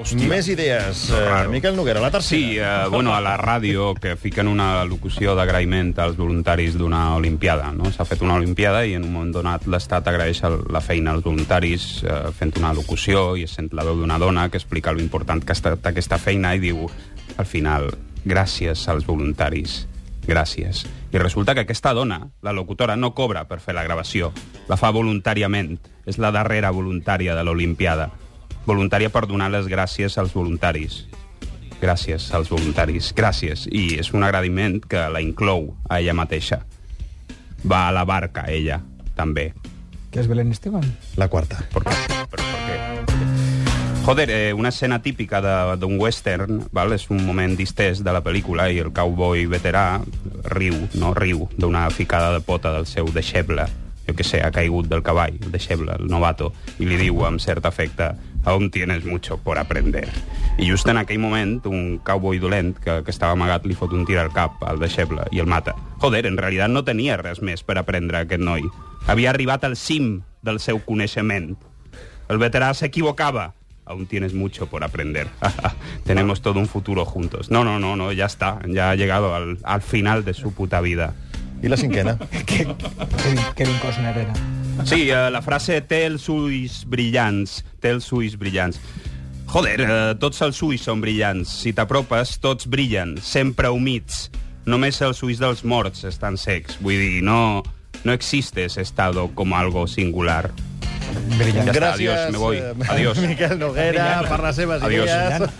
Hòstia. Més idees. Raro. Miquel Noguera, la tercera. Sí, eh, bueno, a la ràdio que fiquen una locució d'agraïment als voluntaris d'una olimpiada. No? S'ha fet una olimpiada i en un moment donat l'Estat agraeix el- la feina als voluntaris eh, fent una locució i es sent la veu d'una dona que explica lo important que ha estat aquesta feina i diu, al final, gràcies als voluntaris, gràcies. I resulta que aquesta dona, la locutora, no cobra per fer la gravació, la fa voluntàriament, és la darrera voluntària de l'olimpiada. Voluntària per donar les gràcies als voluntaris. Gràcies als voluntaris, gràcies. I és un agraïment que la inclou a ella mateixa. Va a la barca, ella, també. ¿Qué es Belén Esteban? La quarta. Per què? Però per què? Joder, eh, una escena típica de- d'un western, val? és un moment distès de la pel·lícula i el cowboy veterà riu, no riu, d'una ficada de pota del seu deixeble, que sé, ha caigut del cavall, el deixeble, el novato, i li diu amb cert afecte aún tienes mucho por aprender. I just en aquell moment, un cowboy dolent que, que estava amagat li fot un tir al cap al deixeble i el mata. Joder, en realitat no tenia res més per aprendre aquest noi. Havia arribat al cim del seu coneixement. El veterà s'equivocava. Aún tienes mucho por aprender. Tenemos todo un futuro juntos. No, no, no, no, ya está. Ya ha llegado al, al final de su puta vida. I la cinquena. ¿Qué, Kevin, Kevin Costner era. Sí, eh, la frase té els ulls brillants. Té els ulls brillants. Joder, eh, tots els ulls són brillants. Si t'apropes, tots brillen, sempre humits. Només els ulls dels morts estan secs. Vull dir, no, no existe ese estado como algo singular. Brillante. Ja està, Gràcies, adiós, me voy. eh, Adiós. Miquel Noguera, per les seves Adiós. idees.